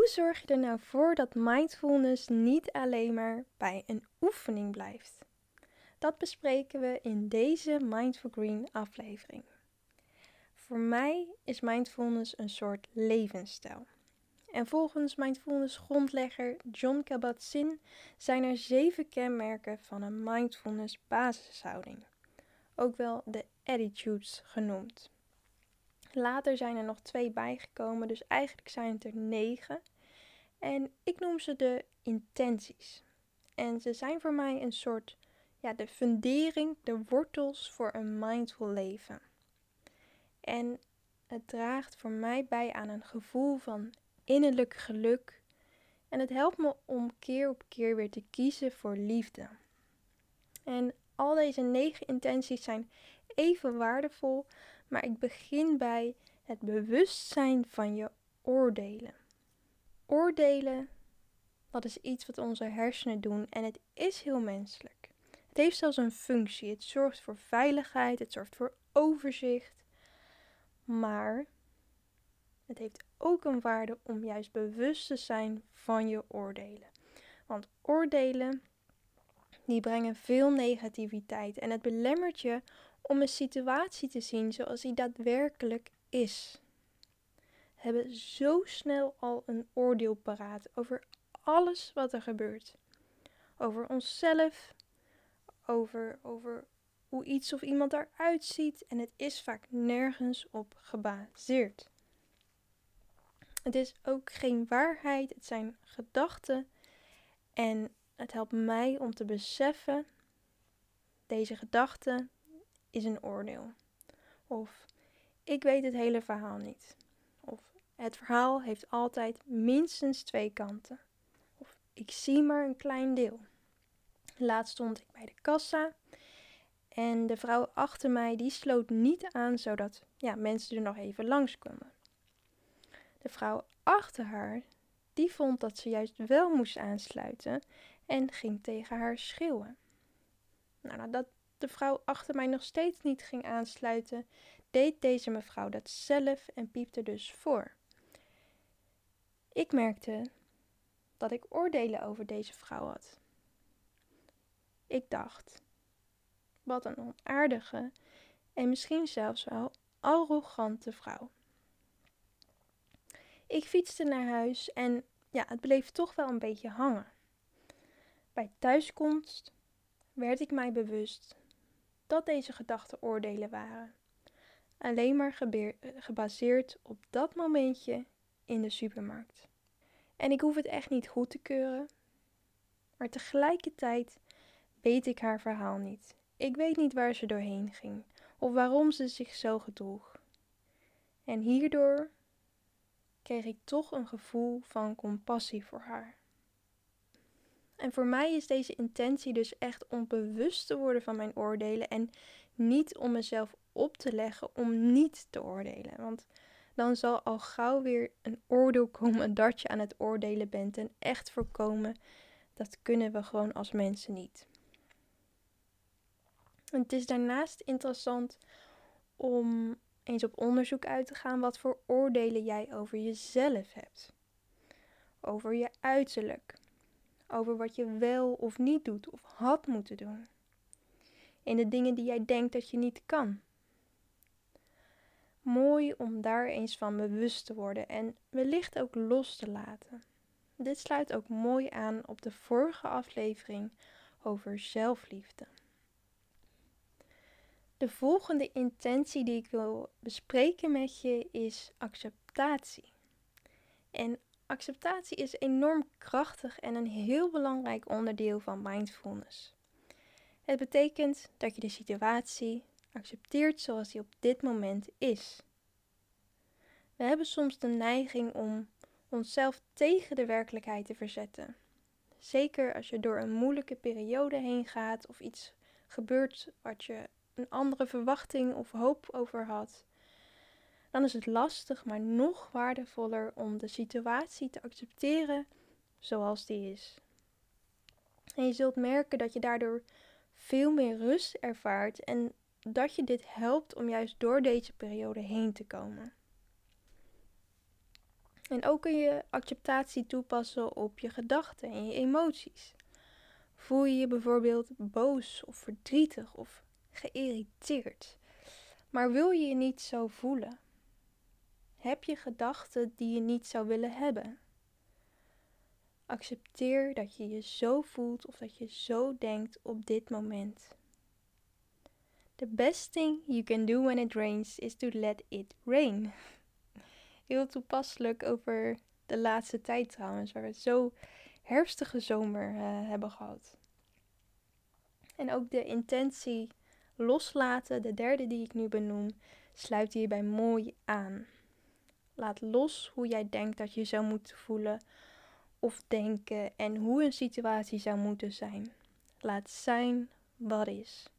Hoe zorg je er nou voor dat mindfulness niet alleen maar bij een oefening blijft? Dat bespreken we in deze Mindful Green aflevering. Voor mij is mindfulness een soort levensstijl. En volgens mindfulness grondlegger John Kabat-Zinn zijn er zeven kenmerken van een mindfulness basishouding, ook wel de attitudes genoemd. Later zijn er nog twee bijgekomen, dus eigenlijk zijn het er negen. En ik noem ze de intenties. En ze zijn voor mij een soort, ja, de fundering, de wortels voor een mindful leven. En het draagt voor mij bij aan een gevoel van innerlijk geluk. En het helpt me om keer op keer weer te kiezen voor liefde. En al deze negen intenties zijn even waardevol, maar ik begin bij het bewustzijn van je oordelen. Oordelen, dat is iets wat onze hersenen doen en het is heel menselijk. Het heeft zelfs een functie. Het zorgt voor veiligheid, het zorgt voor overzicht. Maar het heeft ook een waarde om juist bewust te zijn van je oordelen. Want oordelen, die brengen veel negativiteit en het belemmert je om een situatie te zien zoals die daadwerkelijk is. Hebben zo snel al een oordeel paraat over alles wat er gebeurt. Over onszelf, over, over hoe iets of iemand eruit ziet en het is vaak nergens op gebaseerd. Het is ook geen waarheid, het zijn gedachten en het helpt mij om te beseffen deze gedachten is een oordeel. Of ik weet het hele verhaal niet. Het verhaal heeft altijd minstens twee kanten. Of ik zie maar een klein deel. Laatst stond ik bij de kassa en de vrouw achter mij die sloot niet aan zodat ja, mensen er nog even langs konden. De vrouw achter haar die vond dat ze juist wel moest aansluiten en ging tegen haar schreeuwen. Nou, nou dat de vrouw achter mij nog steeds niet ging aansluiten, deed deze mevrouw dat zelf en piepte dus voor. Ik merkte dat ik oordelen over deze vrouw had. Ik dacht, wat een onaardige en misschien zelfs wel arrogante vrouw. Ik fietste naar huis en ja, het bleef toch wel een beetje hangen. Bij thuiskomst werd ik mij bewust dat deze gedachten oordelen waren. Alleen maar gebaseerd op dat momentje in de supermarkt. En ik hoef het echt niet goed te keuren, maar tegelijkertijd weet ik haar verhaal niet. Ik weet niet waar ze doorheen ging of waarom ze zich zo gedroeg. En hierdoor kreeg ik toch een gevoel van compassie voor haar. En voor mij is deze intentie dus echt om bewust te worden van mijn oordelen en niet om mezelf op te leggen om niet te oordelen. Want dan zal al gauw weer een oordeel komen dat je aan het oordelen bent en echt voorkomen. Dat kunnen we gewoon als mensen niet. het is daarnaast interessant om eens op onderzoek uit te gaan wat voor oordelen jij over jezelf hebt. Over je uiterlijk, over wat je wel of niet doet of had moeten doen. In de dingen die jij denkt dat je niet kan. Mooi om daar eens van bewust te worden en wellicht ook los te laten. Dit sluit ook mooi aan op de vorige aflevering over zelfliefde. De volgende intentie die ik wil bespreken met je is acceptatie. En Acceptatie is enorm krachtig en een heel belangrijk onderdeel van mindfulness. Het betekent dat je de situatie accepteert zoals die op dit moment is. We hebben soms de neiging om onszelf tegen de werkelijkheid te verzetten. Zeker als je door een moeilijke periode heen gaat of iets gebeurt wat je een andere verwachting of hoop over had dan is het lastig, maar nog waardevoller om de situatie te accepteren zoals die is. En je zult merken dat je daardoor veel meer rust ervaart en dat je dit helpt om juist door deze periode heen te komen. En ook kun je acceptatie toepassen op je gedachten en je emoties. Voel je je bijvoorbeeld boos of verdrietig of geïrriteerd, maar wil je je niet zo voelen? Heb je gedachten die je niet zou willen hebben? Accepteer dat je je zo voelt of dat je zo denkt op dit moment. The best thing you can do when it rains is to let it rain. Heel toepasselijk over de laatste tijd trouwens, waar we zo herfstige zomer uh, hebben gehad. En ook de intentie loslaten, de derde die ik nu benoem, sluit hierbij mooi aan. Laat los hoe jij denkt dat je zou moeten voelen of denken en hoe een situatie zou moeten zijn. Laat zijn wat is.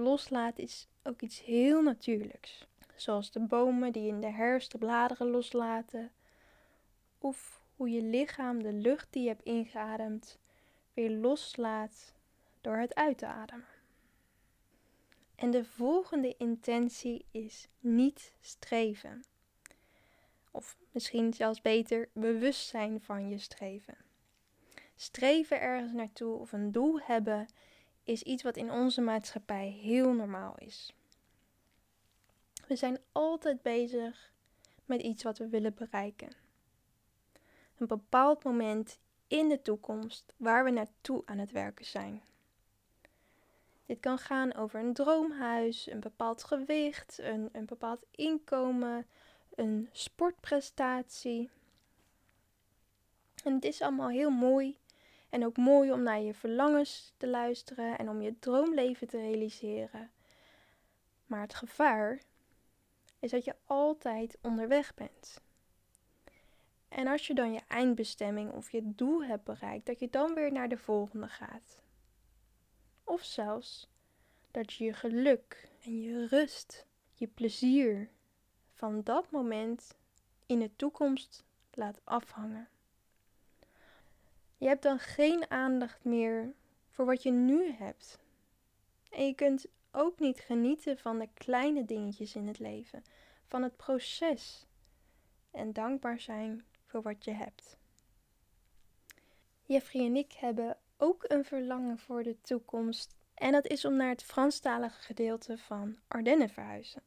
Loslaten is ook iets heel natuurlijks, zoals de bomen die in de herfst de bladeren loslaten, of hoe je lichaam de lucht die je hebt ingeademd weer loslaat door het uit te ademen. En de volgende intentie is niet streven. Of misschien zelfs beter bewustzijn van je streven. Streven ergens naartoe of een doel hebben is iets wat in onze maatschappij heel normaal is. We zijn altijd bezig met iets wat we willen bereiken. Een bepaald moment in de toekomst waar we naartoe aan het werken zijn. Dit kan gaan over een droomhuis, een bepaald gewicht, een, een bepaald inkomen, een sportprestatie. En het is allemaal heel mooi en ook mooi om naar je verlangens te luisteren en om je droomleven te realiseren. Maar het gevaar is dat je altijd onderweg bent. En als je dan je eindbestemming of je doel hebt bereikt, dat je dan weer naar de volgende gaat. Of zelfs dat je je geluk en je rust, je plezier van dat moment in de toekomst laat afhangen. Je hebt dan geen aandacht meer voor wat je nu hebt. En je kunt ook niet genieten van de kleine dingetjes in het leven, van het proces en dankbaar zijn voor wat je hebt. Jeffrey en ik hebben ook een verlangen voor de toekomst en dat is om naar het Franstalige gedeelte van Ardennen verhuizen.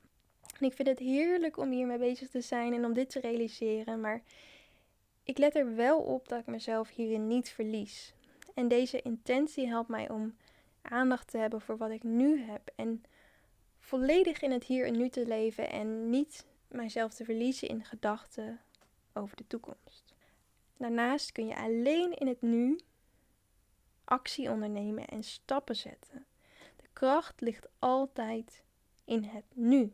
En ik vind het heerlijk om hiermee bezig te zijn en om dit te realiseren, maar ik let er wel op dat ik mezelf hierin niet verlies. En deze intentie helpt mij om aandacht te hebben voor wat ik nu heb en volledig in het hier en nu te leven en niet mijzelf te verliezen in gedachten over de toekomst. Daarnaast kun je alleen in het nu actie ondernemen en stappen zetten. De kracht ligt altijd in het nu.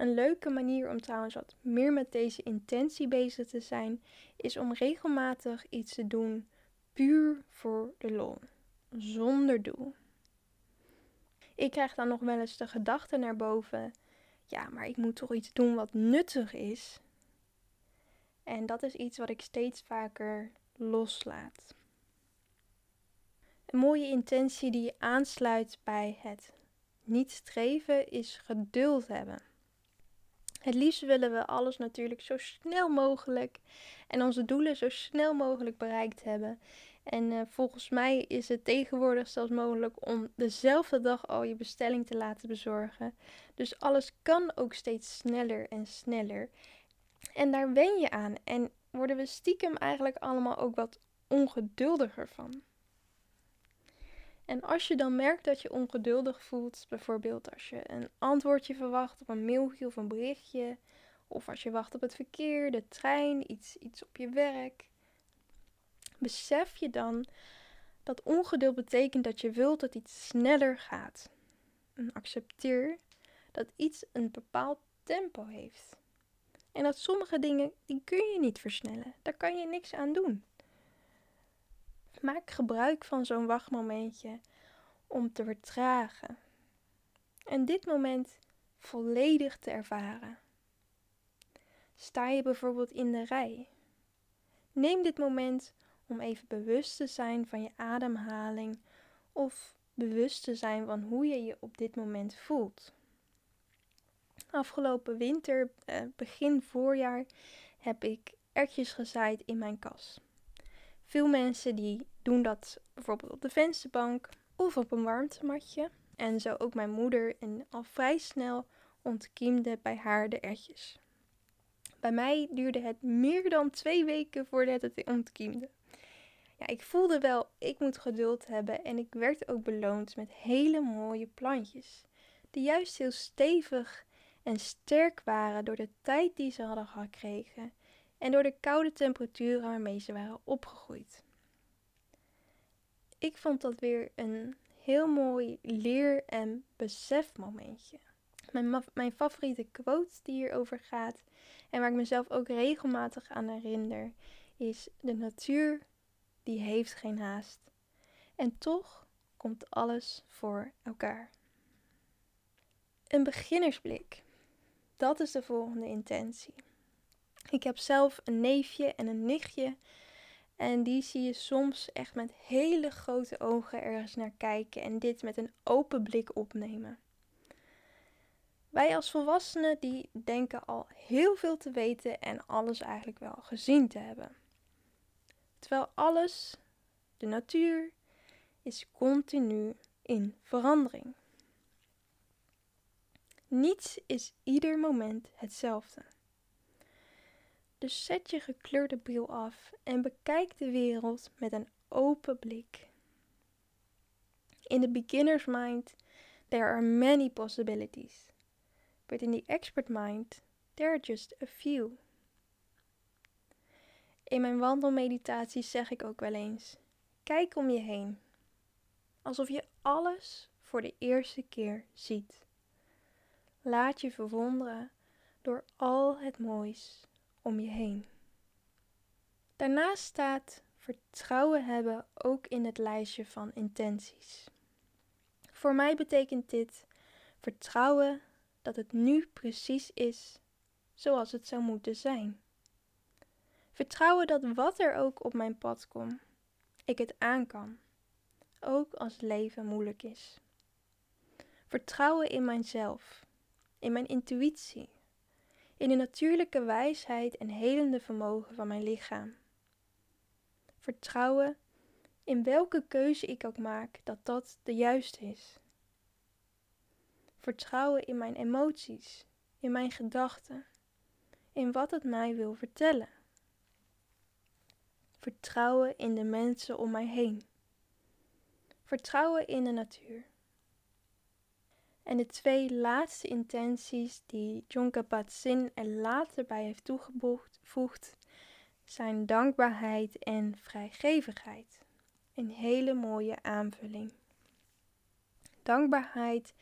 Een leuke manier om trouwens wat meer met deze intentie bezig te zijn, is om regelmatig iets te doen puur voor de lol, zonder doel. Ik krijg dan nog wel eens de gedachte naar boven: ja, maar ik moet toch iets doen wat nuttig is. En dat is iets wat ik steeds vaker loslaat. Een mooie intentie die aansluit bij het niet streven is geduld hebben. Het liefst willen we alles natuurlijk zo snel mogelijk en onze doelen zo snel mogelijk bereikt hebben. En uh, volgens mij is het tegenwoordig zelfs mogelijk om dezelfde dag al je bestelling te laten bezorgen. Dus alles kan ook steeds sneller en sneller. En daar wen je aan en worden we stiekem eigenlijk allemaal ook wat ongeduldiger van. En als je dan merkt dat je ongeduldig voelt, bijvoorbeeld als je een antwoordje verwacht op een mailtje of een berichtje, of als je wacht op het verkeer, de trein, iets, iets op je werk, besef je dan dat ongeduld betekent dat je wilt dat iets sneller gaat. En accepteer dat iets een bepaald tempo heeft. En dat sommige dingen, die kun je niet versnellen. Daar kan je niks aan doen. Maak gebruik van zo'n wachtmomentje om te vertragen. En dit moment volledig te ervaren. Sta je bijvoorbeeld in de rij? Neem dit moment om even bewust te zijn van je ademhaling of bewust te zijn van hoe je je op dit moment voelt. Afgelopen winter, eh, begin voorjaar, heb ik ertjes gezaaid in mijn kas. Veel mensen die doen dat bijvoorbeeld op de vensterbank of op een warmtematje. En zo ook mijn moeder en al vrij snel ontkiemde bij haar de ertjes. Bij mij duurde het meer dan twee weken voordat het ontkiemde. Ja, ik voelde wel, ik moet geduld hebben en ik werd ook beloond met hele mooie plantjes. Die juist heel stevig en sterk waren door de tijd die ze hadden gekregen en door de koude temperaturen waarmee ze waren opgegroeid. Ik vond dat weer een heel mooi leer- en besefmomentje. Mijn, mijn favoriete quote die hierover gaat en waar ik mezelf ook regelmatig aan herinner, is: De natuur die heeft geen haast. En toch komt alles voor elkaar. Een beginnersblik. Dat is de volgende intentie. Ik heb zelf een neefje en een nichtje. En die zie je soms echt met hele grote ogen ergens naar kijken en dit met een open blik opnemen. Wij als volwassenen die denken al heel veel te weten en alles eigenlijk wel gezien te hebben. Terwijl alles, de natuur, is continu in verandering. Niets is ieder moment hetzelfde. Dus zet je gekleurde bril af en bekijk de wereld met een open blik. In the beginner's mind, there are many possibilities, but in the expert mind, there are just a few. In mijn wandelmeditaties zeg ik ook wel eens: kijk om je heen, alsof je alles voor de eerste keer ziet. Laat je verwonderen door al het moois om je heen. Daarnaast staat vertrouwen hebben ook in het lijstje van intenties. Voor mij betekent dit vertrouwen dat het nu precies is zoals het zou moeten zijn. Vertrouwen dat wat er ook op mijn pad komt, ik het aan kan, ook als leven moeilijk is. Vertrouwen in mijzelf, in mijn intuïtie, in de natuurlijke wijsheid en helende vermogen van mijn lichaam. Vertrouwen in welke keuze ik ook maak, dat dat de juiste is. Vertrouwen in mijn emoties, in mijn gedachten, in wat het mij wil vertellen. Vertrouwen in de mensen om mij heen. Vertrouwen in de natuur. En de twee laatste intenties die John Kabat-Zinn er later bij heeft toegevoegd zijn dankbaarheid en vrijgevigheid. Een hele mooie aanvulling. Dankbaarheid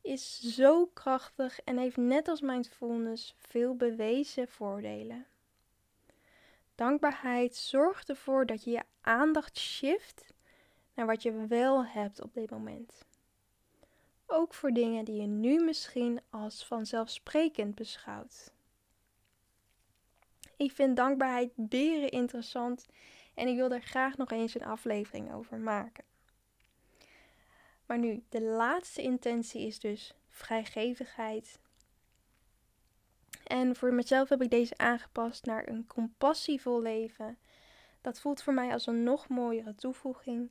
is zo krachtig en heeft net als mindfulness veel bewezen voordelen. Dankbaarheid zorgt ervoor dat je je aandacht shift naar wat je wel hebt op dit moment. Ook voor dingen die je nu misschien als vanzelfsprekend beschouwt. Ik vind dankbaarheid beren interessant en ik wil er graag nog eens een aflevering over maken. Maar nu, de laatste intentie is dus vrijgevigheid en voor mezelf heb ik deze aangepast naar een compassievol leven. Dat voelt voor mij als een nog mooiere toevoeging.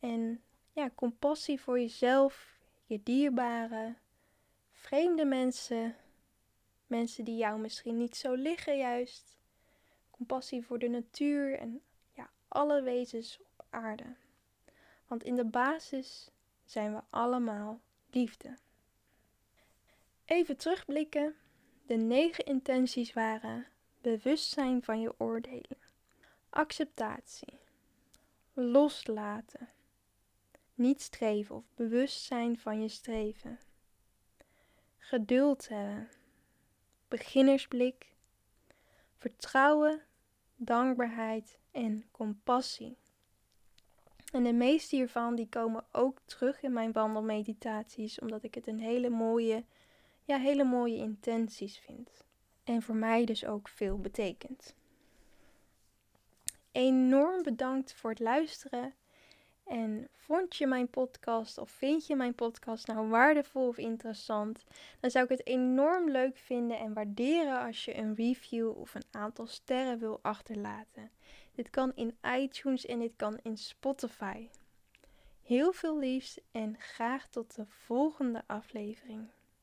En ja, compassie voor jezelf, je dierbaren, vreemde mensen, mensen die jou misschien niet zo liggen juist. Compassie voor de natuur en ja, alle wezens op aarde. Want in de basis zijn we allemaal liefde. Even terugblikken de negen intenties waren bewustzijn van je oordelen, acceptatie, loslaten, niet streven of bewustzijn van je streven, geduld hebben, beginnersblik, vertrouwen, dankbaarheid en compassie. En de meeste hiervan die komen ook terug in mijn wandelmeditaties, omdat ik het een hele mooie ja, hele mooie intenties vindt. En voor mij dus ook veel betekent. Enorm bedankt voor het luisteren. En vond je mijn podcast of vind je mijn podcast nou waardevol of interessant? Dan zou ik het enorm leuk vinden en waarderen als je een review of een aantal sterren wil achterlaten. Dit kan in iTunes en dit kan in Spotify. Heel veel liefs en graag tot de volgende aflevering.